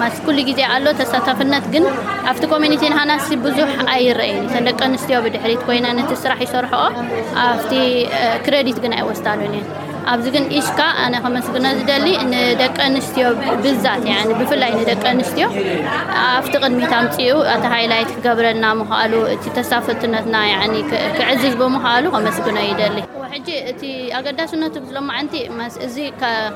ማስ ኩሉ ግዜ ኣሎ ተሳታፍነት ግን ኣብቲ ኮሚኒቲ ንሃናሲ ብዙሕ ኣይረእን እተን ደቂ ኣንስትዮ ብድሕሪት ኮይነን እቲ ስራሕ ይሰርሕኦ ኣብቲ ክሬዲት ግን ኣይወስዳሉን እየን ኣብዚ ግን ኢሽካ ኣነ ከመስግነ ዝደሊ ንደቂ ኣንስትዮ ብዛት ያ ብፍላይ ንደቂ ኣንስትዮ ኣብቲ ቅድሚት ኣምፅኡ እቲ ሃይላይት ክገብረልና ምኽኣሉ እቲ ተሳፈትነትና ክዕዝዝ ብምኽኣሉ ከመስግኖ ይደሊ ሕጂ እቲ ኣገዳስነቱ ብዝሎማዓንቲ እዚ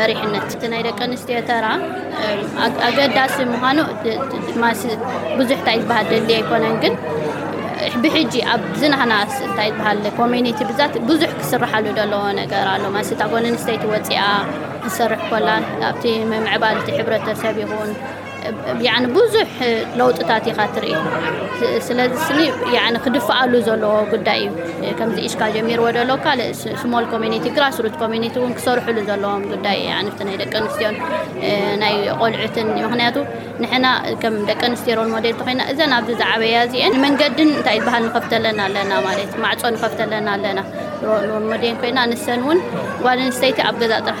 መሪሕነት እቲ ናይ ደቂ ኣንስትዮ ተራ ኣገዳሲ ምዃኑ ማሲ ብዙሕ እንታይ ዝበሃል ደሊ ኣይኮነን ግን ብሕጂ ኣብዚ ናህና እንታይ ዝበሃል ኮሚኒቲ ብዛት ብዙሕ ክስራሓሉ ዘለዎ ነገር ኣሎ ማሲ እታ ጓል ኣንስተይቲ ወፂኣ ክሰርሕ ኮላ ኣብቲ ምምዕባል እቲ ሕብረተሰብ ይኹን ያኒ ብዙሕ ለውጥታት ኢኻ ትርኢ ስለዚ ስኒ ያኒ ክድፍኣሉ ዘለዎ ጉዳይ እዩ ከምዚ ኢሽካ ጀሚርዎ ዘሎ ካልእ ስሞል ኮሚኒቲ ግራስሩት ኮሚኒቲ እውን ክሰርሕሉ ዘለዎም ጉዳይ እዩ ያኒ ናይ ደቂ ኣንስትዮን ናይ ቆልዑትን ምክንያቱ ንሕና ከም ደቂ ኣንስትዮ ሮል ሞዴል ተኮይና እዘን ኣብዚ ዝዓበያ እዚአን መንገድን እንታይ ዝበሃል ንከፍተለና ኣለና ማለት ማዕፆ ንከፍተለና ኣለና ሮል ሞዴል ኮይና ንሰን እውን ጓል ኣንስተይቲ ኣብ ገዛ ጥራሕ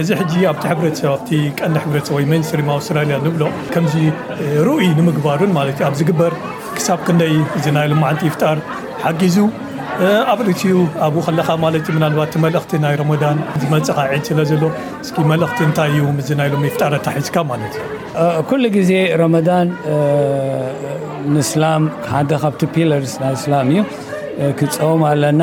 እዚ ሕጂ ኣብቲ ሕብረተሰብ ኣብቲ ቀንዲ ሕብረተሰብ ወይ ሜንስትሪም ኣውስትራልያ ንብሎ ከምዚ ርኡይ ንምግባሩን ማለት እዩ ኣብ ዝግበር ክሳብ ክንደይ እዚ ናይ ሎማዓንቲ ኢፍጣር ሓጊዙ ኣብ ርእሲኡ ኣብኡ ከለኻ ማለት እዩ ምናልባት እቲ መልእኽቲ ናይ ሮሞዳን ዝመጽኻ ዒድ ስለ ዘሎ እስኪ መልእኽቲ እንታይ እዩ ምስዚ ናይ ሎሚ ኢፍጣር ኣታሒዝካ ማለት እዩ ኩሉ ግዜ ሮሞዳን ንእስላም ሓደ ካብቲ ፒለርስ ናይ እስላም እዩ ክጸወም ኣለና